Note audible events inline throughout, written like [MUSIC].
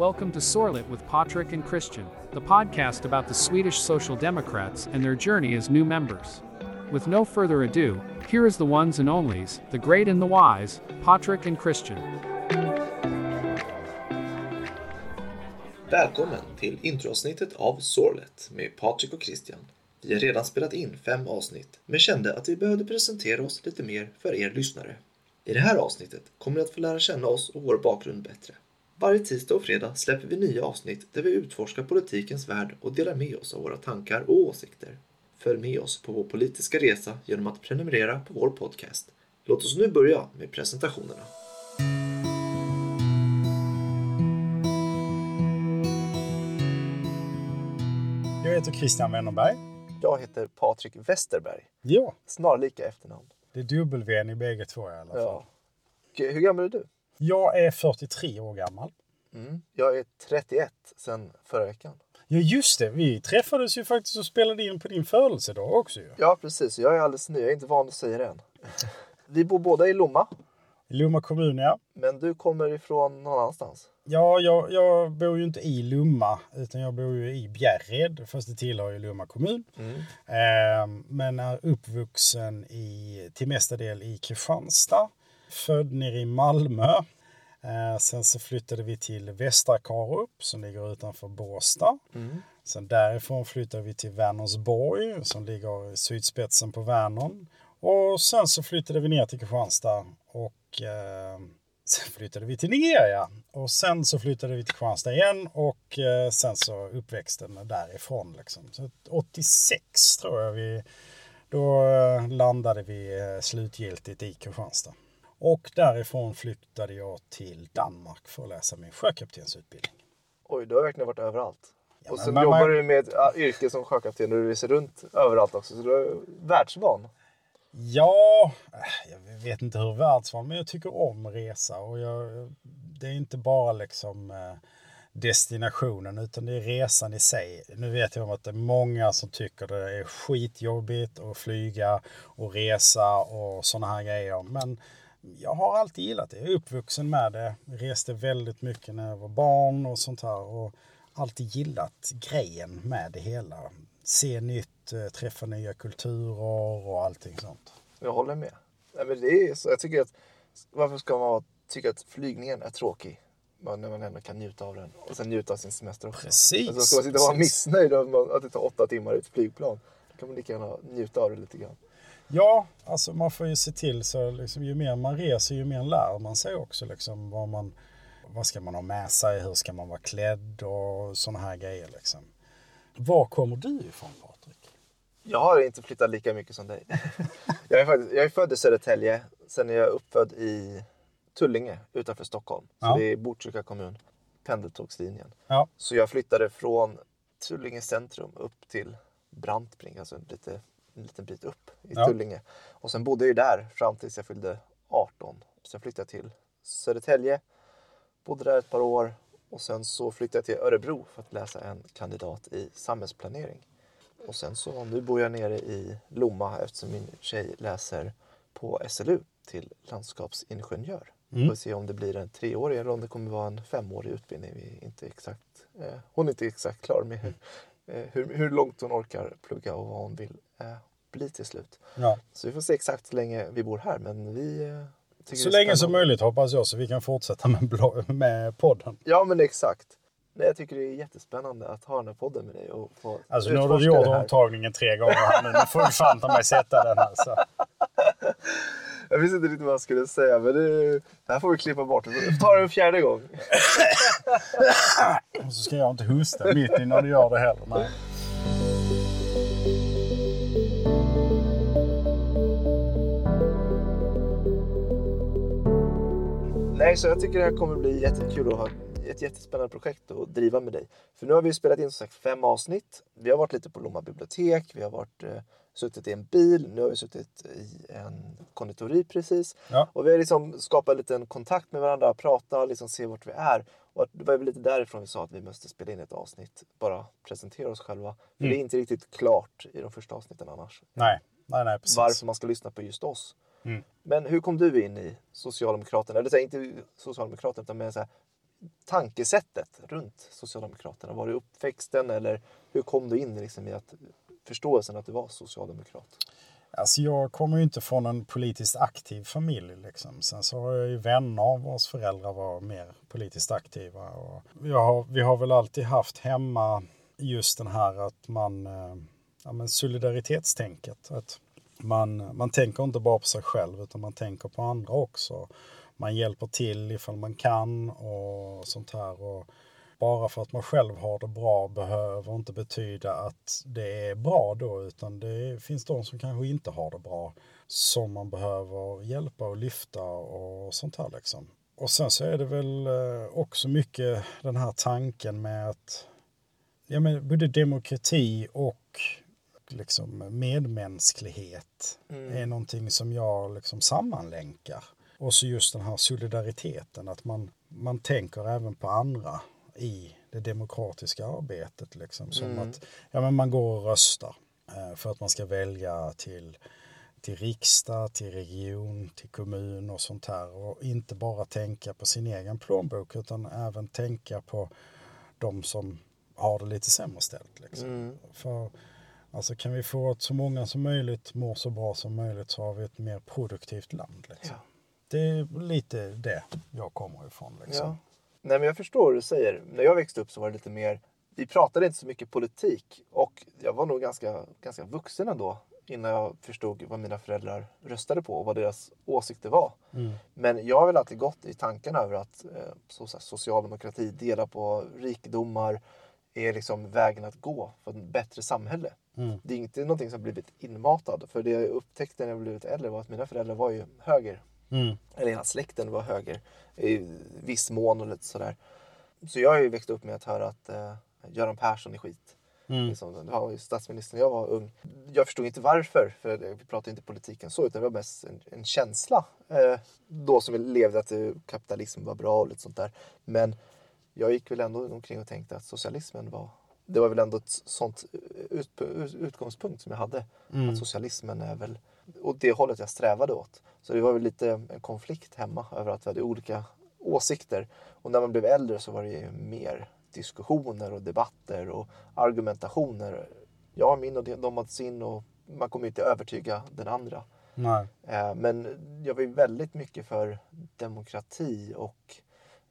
Welcome to Sorlet with Patrick and Christian, the podcast about the Swedish Social Democrats and their journey as new members. With no further ado, here is the ones and onlys, the great and the wise, Patrick and Christian. Välkommen till introavsnittet av Sorlet med Patrik och Christian. Vi har redan spelat in fem avsnitt, men kände att vi behövde presentera oss lite mer för er lyssnare. I det här avsnittet kommer ni att få lära känna oss och vår bakgrund bättre. Varje tisdag och fredag släpper vi nya avsnitt där vi utforskar politikens värld och delar med oss av våra tankar och åsikter. Följ med oss på vår politiska resa genom att prenumerera på vår podcast. Låt oss nu börja med presentationerna. Jag heter Christian Wennerberg. Jag heter Patrik Westerberg. Ja, Snarlika efternamn. det är dubbel-V i bägge två i alla fall. Ja. Hur gammal är du? Jag är 43 år gammal. Mm. Jag är 31 sedan förra veckan. Ja, just det. Vi träffades ju faktiskt och spelade in på din födelsedag också ju. Ja, precis. Jag är alldeles ny. Jag är inte van att säga det än. [LAUGHS] Vi bor båda i Lomma, Lomma kommun, ja. men du kommer ifrån någon annanstans. Ja, jag, jag bor ju inte i Lomma, utan jag bor ju i Bjärred, fast det tillhör ju Lomma kommun. Eh, men är uppvuxen i, till mesta del i Kristianstad. Född nere i Malmö. Eh, sen så flyttade vi till Västra Karup som ligger utanför Båstad. Sen därifrån flyttade vi till Vänersborg som ligger i sydspetsen på Vänern. Och sen så flyttade vi ner till Kristianstad och eh, sen flyttade vi till Nigeria. Och sen så flyttade vi till Kristianstad igen och eh, sen så uppväxten därifrån. Liksom. Så 86 tror jag vi, då eh, landade vi eh, slutgiltigt i Kristianstad. Och därifrån flyttade jag till Danmark för att läsa min sjökaptensutbildning. Oj, du har verkligen varit överallt. Ja, och man- jobbar man- du med ett yrke som sjökapten och du reser runt överallt också. Så du är världsvan. Ja, äh, jag vet inte hur världsvan, men jag tycker om resa. Och jag, det är inte bara liksom eh, destinationen, utan det är resan i sig. Nu vet jag om att det är många som tycker det är skitjobbigt att flyga och resa och sådana här grejer. Men jag har alltid gillat det. Jag är uppvuxen med det. Reste väldigt mycket när jag var barn och sånt här. Och alltid gillat grejen med det hela. Se nytt, eh, träffa nya kulturer och allting sånt. Jag håller med. Nej, men det är så, jag tycker att, varför ska man tycka att flygningen är tråkig? När man ändå kan njuta av den. Och sen njuta av sin semester också. Precis, Alltså, ska man sitta och vara missnöjd av att det tar åtta timmar i ett flygplan. Då kan man lika gärna njuta av det lite grann. Ja, alltså man får ju se till så liksom, ju mer man reser ju mer lär man sig också liksom vad man vad ska man ha med sig, hur ska man vara klädd och sådana här grejer liksom. Var kommer du ifrån Patrik? Jag har inte flyttat lika mycket som dig. [LAUGHS] jag, är faktiskt, jag är född i Södertälje. Sen är jag uppfödd i Tullinge utanför Stockholm. Så Ja. det är Botkyrka kommun. Pendeltågslinjen. Ja, Så jag flyttade från Tullinge centrum upp till Brantbring, alltså lite, en liten bit upp i Ja. Tullinge. Och sen bodde jag ju där fram tills jag fyllde 18. Sen flyttade jag till Södertälje, bodde där ett par år och sen så flyttade jag till Örebro för att läsa en kandidat i samhällsplanering. Och sen så nu bor jag nere i Lomma eftersom min tjej läser på SLU till landskapsingenjör. Mm. Får se om det blir en treårig eller om det kommer vara en femårig utbildning. Vi inte exakt, eh, hon är inte exakt klar med hur, [LAUGHS] eh, hur, hur långt hon orkar plugga och vad hon vill eh, bli till slut. ja. Så vi får se exakt hur länge vi bor här. Men vi eh, Så länge som möjligt hoppas jag så vi kan fortsätta med, med podden. Ja men exakt. Nej, jag tycker det är jättespännande att ha den här podden med dig och få Alltså nu har du gjort omtagningen tre gånger här nu. Nu får du fan ta mig sätta den alltså. [LAUGHS] Jag visste inte riktigt vad jag skulle säga men det, det här får vi klippa bort. Vi får ta det en fjärde gång. [LAUGHS] Och så ska jag inte hosta mitt i när du gör det heller. Nej. Nej, så jag tycker det här kommer bli jättekul att ha ett jättespännande projekt att driva med dig. För nu har vi spelat in som sagt fem avsnitt. Vi har varit lite på Lomma bibliotek, vi har varit, eh, suttit i en bil, nu har vi suttit i en konditori precis. Ja. Och vi har liksom skapat en liten kontakt med varandra, prata, liksom se vart vi är. Och det var väl lite därifrån vi sa att vi måste spela in ett avsnitt, bara presentera oss själva. För Mm. det är inte riktigt klart i de första avsnitten annars. Nej, nej, nej precis. Varför man ska lyssna på just oss. Mm. Men hur kom du in i Socialdemokraterna? Eller så här, inte Socialdemokraterna, utan mer så här, tankesättet runt Socialdemokraterna? Var det uppväxten eller hur kom du in liksom, i att, förståelsen att du var socialdemokrat? Alltså jag kommer ju inte från en politiskt aktiv familj. Liksom. Sen så har jag ju vänner vars föräldrar var mer politiskt aktiva. Och har, vi har väl alltid haft hemma just den här att man, eh, ja men solidaritetstänket. Att man, man tänker inte bara på sig själv utan man tänker på andra också. Man hjälper till ifall man kan och sånt här. Och bara för att man själv har det bra behöver inte betyda att det är bra då utan det finns de som kanske inte har det bra som man behöver hjälpa och lyfta och sånt här liksom. Och sen så är det väl eh, också mycket den här tanken med att ja, men både demokrati och liksom medmänsklighet mm. är någonting som jag liksom sammanlänkar. Och så just den här solidariteten, att man, man tänker även på andra i det demokratiska arbetet. Liksom. Som mm. att ja, men man går och röstar eh, för att man ska välja till, till riksdag, till region, till kommun och sånt här. Och inte bara tänka på sin egen plånbok utan även tänka på de som har det lite sämre ställt. Liksom. Mm. För Alltså kan vi få att så många som möjligt mår så bra som möjligt så har vi ett mer produktivt land. Liksom. Ja. Det är lite det jag kommer ifrån. Liksom. Ja. Nej men jag förstår vad du säger. När jag växte upp så var det lite mer, vi pratade inte så mycket politik och jag var nog ganska, ganska vuxen ändå innan jag förstod vad mina föräldrar röstade på och vad deras åsikter var. Mm. Men jag har väl alltid gått i tanken över att eh, så, så socialdemokrati, dela på rikedomar är liksom vägen att gå för ett bättre samhälle. Mm. Det är inte någonting som blivit inmatad. För det jag upptäckte när jag blivit äldre var att mina föräldrar var ju höger. Mm. Eller hela släkten var höger i viss mån och lite sådär. Så jag har ju växt upp med att höra att eh, Göran Persson är skit. Mm. Liksom, det var ju statsministern när jag var ung. Jag förstod inte varför, för vi pratade inte politiken så, utan det var mest en, en känsla. Eh, då som vi levde att eh, kapitalism var bra och lite sånt där. Men jag gick väl ändå omkring och tänkte att socialismen var det var väl ändå ett sånt ut, utgångspunkt som jag hade. Mm. Att socialismen är väl åt det hållet jag strävade åt. Så det var väl lite en konflikt hemma över att vi hade olika åsikter. Och när man blev äldre så var det ju mer diskussioner och debatter och argumentationer. Jag har min och de har sin och man kommer inte övertyga den andra. Nej. Eh, men jag var ju väldigt mycket för demokrati och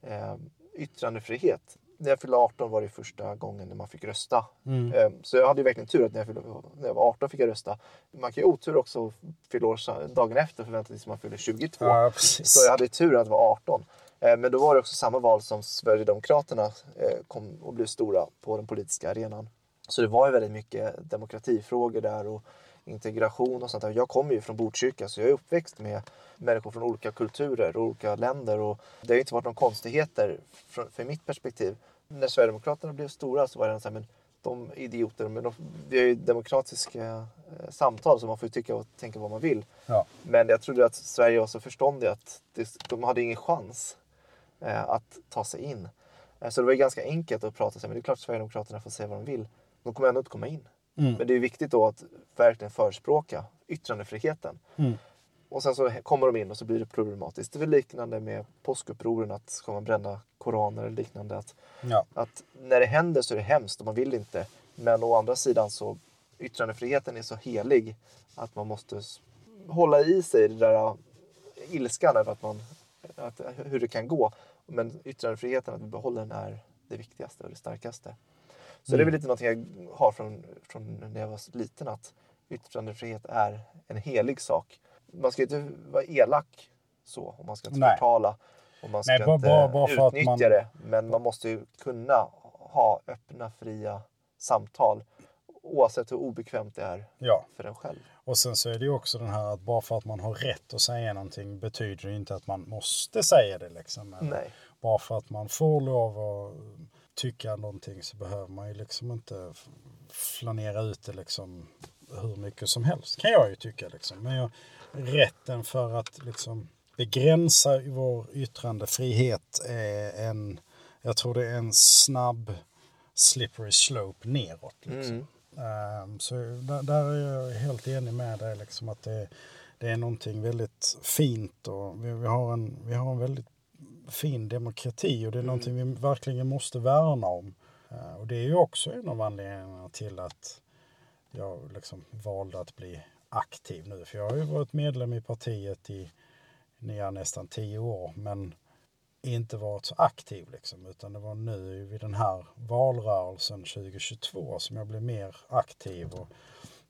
eh, yttrandefrihet när jag fyllde 18 var det första gången när man fick rösta. Mm. Ehm, så jag hade ju verkligen tur att när jag, fyllde, när jag var 18 fick jag rösta. Man kan ju otur också fylla år dagen efter förväntat sig man fyller 22. Ja, så jag hade tur att vara 18. Ehm, men då var det också samma val som Sverigedemokraterna eh, kom och blev stora på den politiska arenan. Så det var ju väldigt mycket demokratifrågor där och integration och sånt där. Jag kommer ju från Botkyrka så jag är uppväxt med människor från olika kulturer och olika länder och det har inte varit någon konstigheter från, för mitt perspektiv. När Sverigedemokraterna blev stora så var det så här, men de idioter, men de, vi har ju demokratiska eh, samtal så man får ju tycka och tänka vad man vill. Ja. Men jag trodde att Sverige var så förståndiga att det, de hade ingen chans eh, att ta sig in. Eh, så det var ganska enkelt att prata sig, men det är klart att Sverigedemokraterna får säga vad de vill. De kommer ändå inte komma in. Mm. Men det är viktigt då att verkligen förespråka yttrandefriheten. Mm. Och sen så kommer de in och så blir det problematiskt. Det är väl liknande med påskupproren att ska man bränna koraner eller liknande. Att, ja. att när det händer så är det hemskt och man vill inte. Men å andra sidan så yttrandefriheten är så helig att man måste hålla i sig det där ilskan över att man, att, hur det kan gå. Men yttrandefriheten, att vi behåller den, är det viktigaste och det starkaste. Så mm. det är väl lite någonting jag har från, från när jag var liten att yttrandefrihet är en helig sak. Man ska inte vara elak så och man ska inte Nej. förtala och man ska Nej, inte bara, bara utnyttja man... det. Men man måste ju kunna ha öppna, fria samtal oavsett hur obekvämt det är ja. för en själv. Och sen så är det ju också den här att bara för att man har rätt att säga någonting betyder det inte att man måste säga det. Liksom. Nej. Bara för att man får lov att tycka någonting så behöver man ju liksom inte flanera ut det liksom hur mycket som helst. Kan jag ju tycka liksom. Men jag, rätten för att liksom begränsa vår yttrandefrihet är en, jag tror det är en snabb slippery slope neråt. Liksom. Mm. Um, så där, där, är jag helt enig med dig liksom att det, det är någonting väldigt fint och vi, vi, har en, vi har en väldigt fin demokrati och det är mm. någonting vi verkligen måste värna om. Eh, och det är ju också en av anledningarna till att jag liksom valde att bli aktiv nu. För jag har ju varit medlem i partiet i nästan tio år men inte varit så aktiv liksom. Utan det var nu vid den här valrörelsen 2022 som jag blev mer aktiv och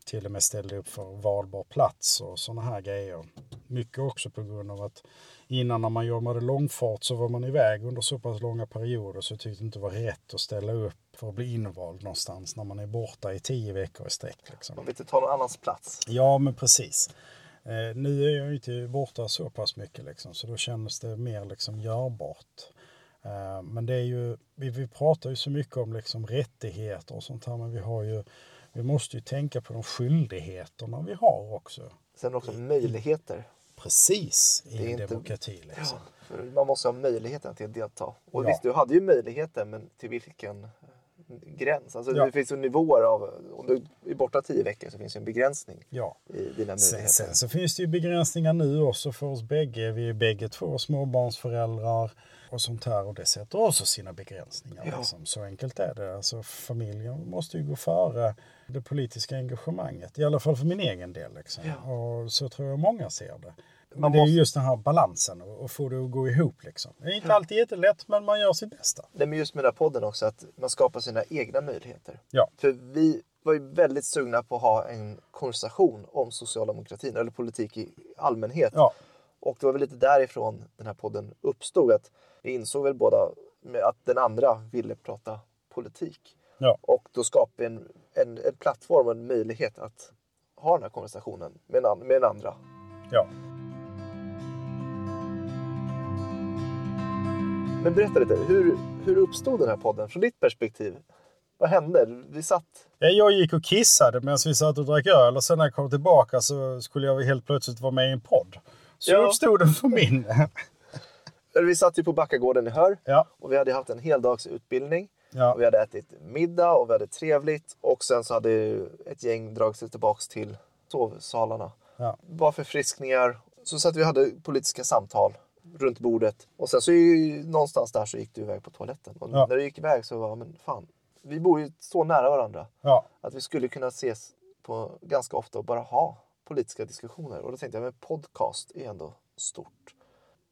till och med ställde upp för valbar plats och sådana här grejer. Mycket också på grund av att innan när man jobbade långfart så var man iväg under så pass långa perioder så jag tyckte inte det var rätt att ställa upp för att bli invald någonstans när man är borta i tio veckor i sträck. Liksom. Man vill inte ta någon annans plats. Ja, men precis. Eh, nu är jag inte borta så pass mycket liksom, så då kändes det mer liksom görbart. Eh, men det är ju, vi, vi pratar ju så mycket om liksom rättigheter och sånt här, men vi har ju, vi måste ju tänka på de skyldigheterna vi har också. Sen också möjligheter. Precis, i en demokrati. Liksom. Ja, man måste ha möjligheten till att delta. Och ja. visst, du hade ju möjligheten, men till vilken gräns. Alltså ja. Det finns ju nivåer av, om du är borta tio veckor så finns det en begränsning ja. i dina möjligheter. Sen, sen, så finns det ju begränsningar nu också för oss bägge. Vi är bägge två småbarnsföräldrar och sånt här och det sätter också sina begränsningar. Ja. Liksom. Så enkelt är det. Alltså familjen måste ju gå före det politiska engagemanget. I alla fall för min egen del. Liksom. Ja. Och så tror jag många ser det. Men det är just den här balansen och få det att gå ihop. Liksom. Det är inte alltid jättelätt men man gör sitt bästa. Det är just med den här podden också att man skapar sina egna möjligheter. Ja. För vi var ju väldigt sugna på att ha en konversation om socialdemokratin eller politik i allmänhet. Ja. Och det var väl lite därifrån den här podden uppstod. Att vi insåg väl båda att den andra ville prata politik. Ja. Och då skapade en, en, en plattform och en möjlighet att ha den här konversationen med en, med en andra. Ja. Men berätta lite, hur, hur uppstod den här podden från ditt perspektiv? Vad hände? Vi satt... Jag gick och kissade medan vi satt och drack öl och sen när jag kom tillbaka så skulle jag helt plötsligt vara med i en podd. Så ja. uppstod den för min. Vi satt ju på Backagården i Hör ja. och vi hade haft en heldagsutbildning. Ja. Vi hade ätit middag och vi hade trevligt och sen så hade ett gäng dragit sig tillbaks till sovsalarna. Ja. Bara förfriskningar. Så satt vi och hade politiska samtal runt bordet. Och sen så ju, någonstans där så gick du iväg på toaletten. Och ja. när du gick iväg så var men fan, vi bor ju så nära varandra. Ja. Att vi skulle kunna ses på ganska ofta och bara ha politiska diskussioner. Och då tänkte jag, men podcast är ändå stort.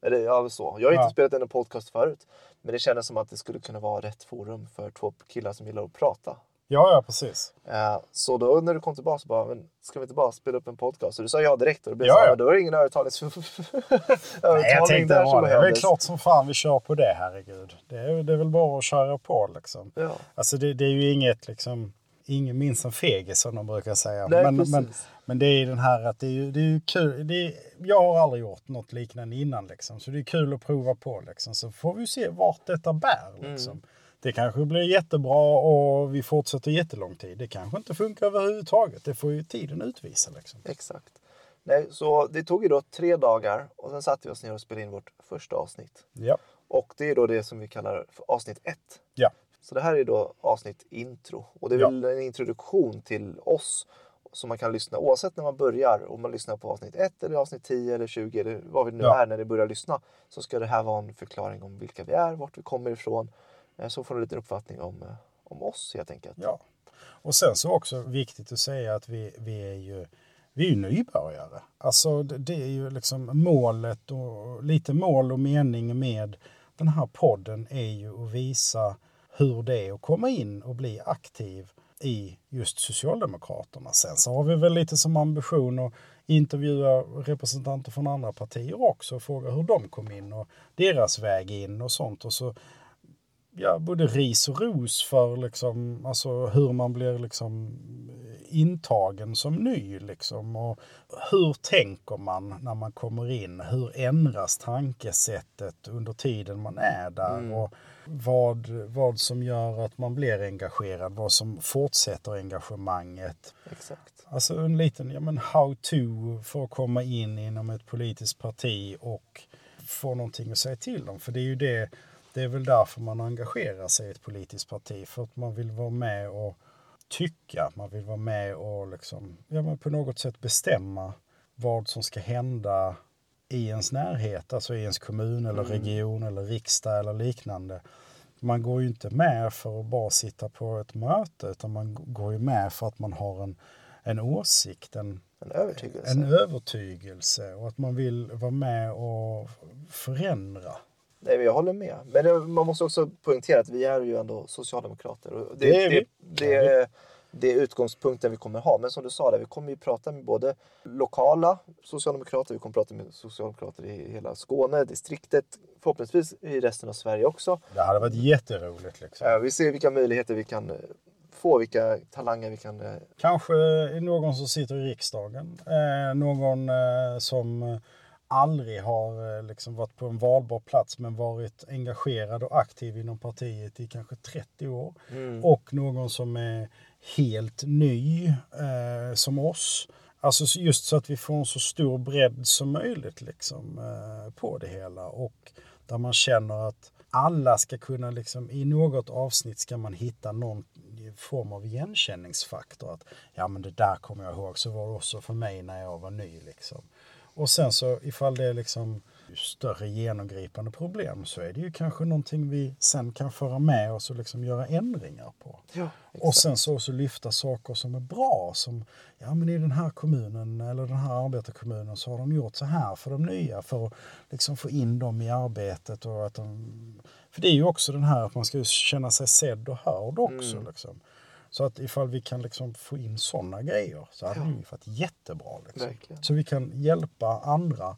Eller ja, så. Jag har inte spelat in en podcast förut. Men det kändes som att det skulle kunna vara rätt forum för två killar som gillar att prata. Ja, ja precis. Uh, så då när du kom tillbaka så bara, men ska vi inte bara spela upp en podcast? Så du sa ja direkt och det blev ja, så, ja. då var det ingen övertalnings... [LAUGHS] Nej, jag tänkte där som det är klart som fan vi kör på det, herregud. Det är, det är väl bara att köra på liksom. Ja. Alltså det, det är ju inget liksom, ingen minns en fegis som de brukar säga. Nej, men, men, men, det är den här att det är det är kul. Det är, jag har aldrig gjort något liknande innan liksom. Så det är kul att prova på liksom. Så får vi se vart detta bär liksom. Mm. Det kanske blir jättebra och vi fortsätter jättelång tid. Det kanske inte funkar överhuvudtaget. Det får ju tiden utvisa. Liksom. Exakt. Nej, så det tog ju då tre dagar och sen satte vi oss ner och spelade in vårt första avsnitt. Ja. Och det är då det som vi kallar för avsnitt ett. Ja. Så det här är då avsnitt intro och det är ja. väl en introduktion till oss som man kan lyssna oavsett när man börjar. Om man lyssnar på avsnitt 1 eller avsnitt 10 eller 20 eller vad vi nu ja. är när ni börjar lyssna. Så ska det här vara en förklaring om vilka vi är, vart vi kommer ifrån Eh, så får du lite uppfattning om, eh, om oss helt enkelt. Ja. Och sen så också viktigt att säga att vi, vi är ju vi är ju nybörjare. Alltså det är ju liksom målet och lite mål och mening med den här podden är ju att visa hur det är att komma in och bli aktiv i just Socialdemokraterna. Sen så har vi väl lite som ambition att intervjua representanter från andra partier också och fråga hur de kom in och deras väg in och sånt. Och så ja, både ris och ros för liksom, alltså hur man blir liksom intagen som ny. Liksom. Och hur tänker man när man kommer in? Hur ändras tankesättet under tiden man är där? Mm. Och vad, vad som gör att man blir engagerad, vad som fortsätter engagemanget. Exakt. Alltså en liten ja, men how to för att komma in inom ett politiskt parti och få någonting att säga till om. För det är ju det det är väl därför man engagerar sig i ett politiskt parti. För att man vill vara med och tycka. Man vill vara med och liksom, ja, men på något sätt bestämma vad som ska hända i ens närhet, alltså i ens kommun eller Mm. region eller riksdag eller liknande. Man går ju inte med för att bara sitta på ett möte utan man går ju med för att man har en, en åsikt, en, En övertygelse. en övertygelse och att man vill vara med och förändra. Nej, men jag håller med. Men det, man måste också poängtera att vi är ju ändå socialdemokrater. Och det, Det är vi. det, det, det är utgångspunkten vi kommer ha. Men som du sa, där, vi kommer ju prata med både lokala socialdemokrater, vi kommer prata med socialdemokrater i hela Skåne, distriktet, förhoppningsvis i resten av Sverige också. Det hade varit jätteroligt. Liksom. Vi ser vilka möjligheter vi kan eh, få, vilka talanger vi kan... eh, Kanske någon som sitter i riksdagen. Eh, någon som aldrig har eh, liksom varit på en valbar plats men varit engagerad och aktiv inom partiet i kanske 30 år. Och någon som är helt ny eh, som oss. Alltså så- just så att vi får en så stor bredd som möjligt liksom, eh, på det hela. Och där man känner att alla ska kunna, liksom, i något avsnitt ska man hitta någon form av igenkänningsfaktor. Att ja men det där kommer jag ihåg, så var det också för mig när jag var ny. Liksom. Och sen så ifall det är liksom större genomgripande problem så är det ju kanske någonting vi sen kan föra med oss och liksom göra ändringar på. Ja, Och sen så också lyfta saker som är bra. Som ja men i den här kommunen eller den här arbetarkommunen så har de gjort så här för de nya för att liksom få in dem i arbetet. Och att de, för det är ju också den här att man ska känna sig sedd och hörd också. Liksom. Så att ifall vi kan liksom få in sådana grejer så hade det ju varit jättebra. Liksom. Så vi kan hjälpa andra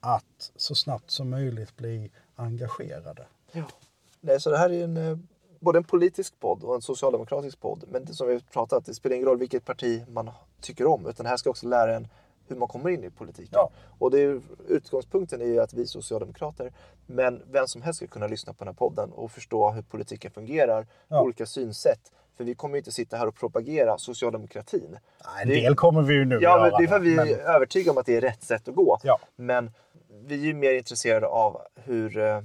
att så snabbt som möjligt bli engagerade. Ja. Nej, så det här är en, eh, både en politisk podd och en socialdemokratisk podd. Men det, som vi pratat, det spelar ingen roll vilket parti man tycker om. Utan det här ska också lära en hur man kommer in i politiken. Ja. Och det är, utgångspunkten är ju att vi socialdemokrater, men vem som helst ska kunna lyssna på den här podden och förstå hur politiken fungerar, Ja. olika synsätt. För vi kommer ju inte sitta här och propagera socialdemokratin. Nej, En Det- del kommer vi ju nu Ja, men det är för att vi men- är övertygade om att det är rätt sätt att gå. Ja. Men vi är ju mer intresserade av hur eh,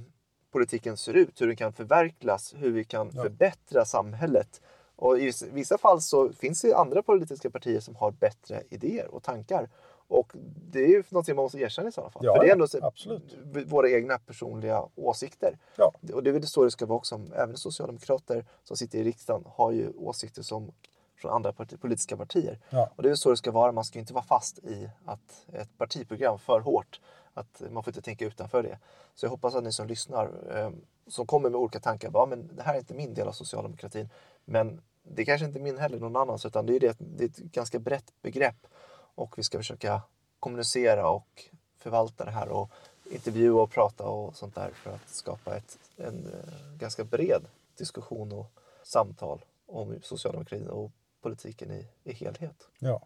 politiken ser ut, hur den kan förverkligas, hur vi kan Ja. förbättra samhället. Och i vissa fall så finns det andra politiska partier som har bättre idéer och tankar. Och det är ju någonting man måste erkänna i sådana fall. Ja, För det är ändå så- absolut. våra egna personliga åsikter. Ja. Och det är väl så det ska vara också. Även socialdemokrater som sitter i riksdagen har ju åsikter som från andra parti, politiska partier. Ja. Och det är väl så det ska vara. Man ska ju inte vara fast i att ett partiprogram för hårt. Att man får inte tänka utanför det. Så jag hoppas att ni som lyssnar, eh, som kommer med olika tankar, bara, "Ja, men det här är inte min del av socialdemokratin. Men det kanske inte är min heller, någon annans. Utan det är, det, det är ett ganska brett begrepp. Och vi ska försöka kommunicera och förvalta det här och intervjua och prata och sånt där för att skapa ett, en eh, ganska bred diskussion och samtal om socialdemokratin och politiken i, i helhet. Ja.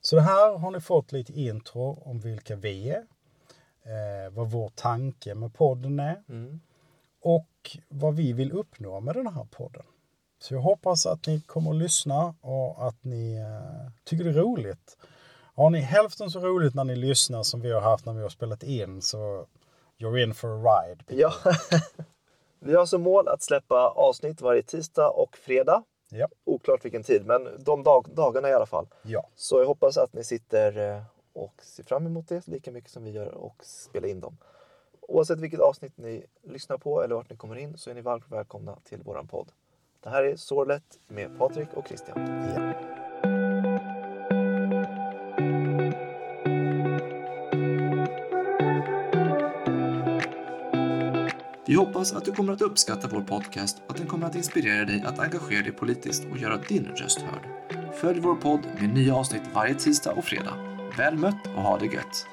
Så det här har ni fått lite intro om vilka vi är. Eh, vad vår tanke med podden är. Och vad vi vill uppnå med den här podden. Så jag hoppas att ni kommer att lyssna och att ni eh, tycker det är roligt. Har ni hälften så roligt när ni lyssnar som vi har haft när vi har spelat in så you're in for a ride. people. Ja. [LAUGHS] Vi har som mål att släppa avsnitt varje tisdag och fredag. Ja. Oklart vilken tid, men de dag, dagarna i alla fall. ja. Så jag hoppas att ni sitter eh, och ser fram emot det lika mycket som vi gör och spelar in dem. Oavsett vilket avsnitt ni lyssnar på eller vart ni kommer in så är ni varmt välkomna till våran podd. Det här är Sorlet med Patrik och Christian. ja. Vi hoppas att du kommer att uppskatta vår podcast och att den kommer att inspirera dig att engagera dig politiskt och göra din röst hörd. Följ vår podd med nya avsnitt varje tisdag och fredag. Väl mött och ha det gött!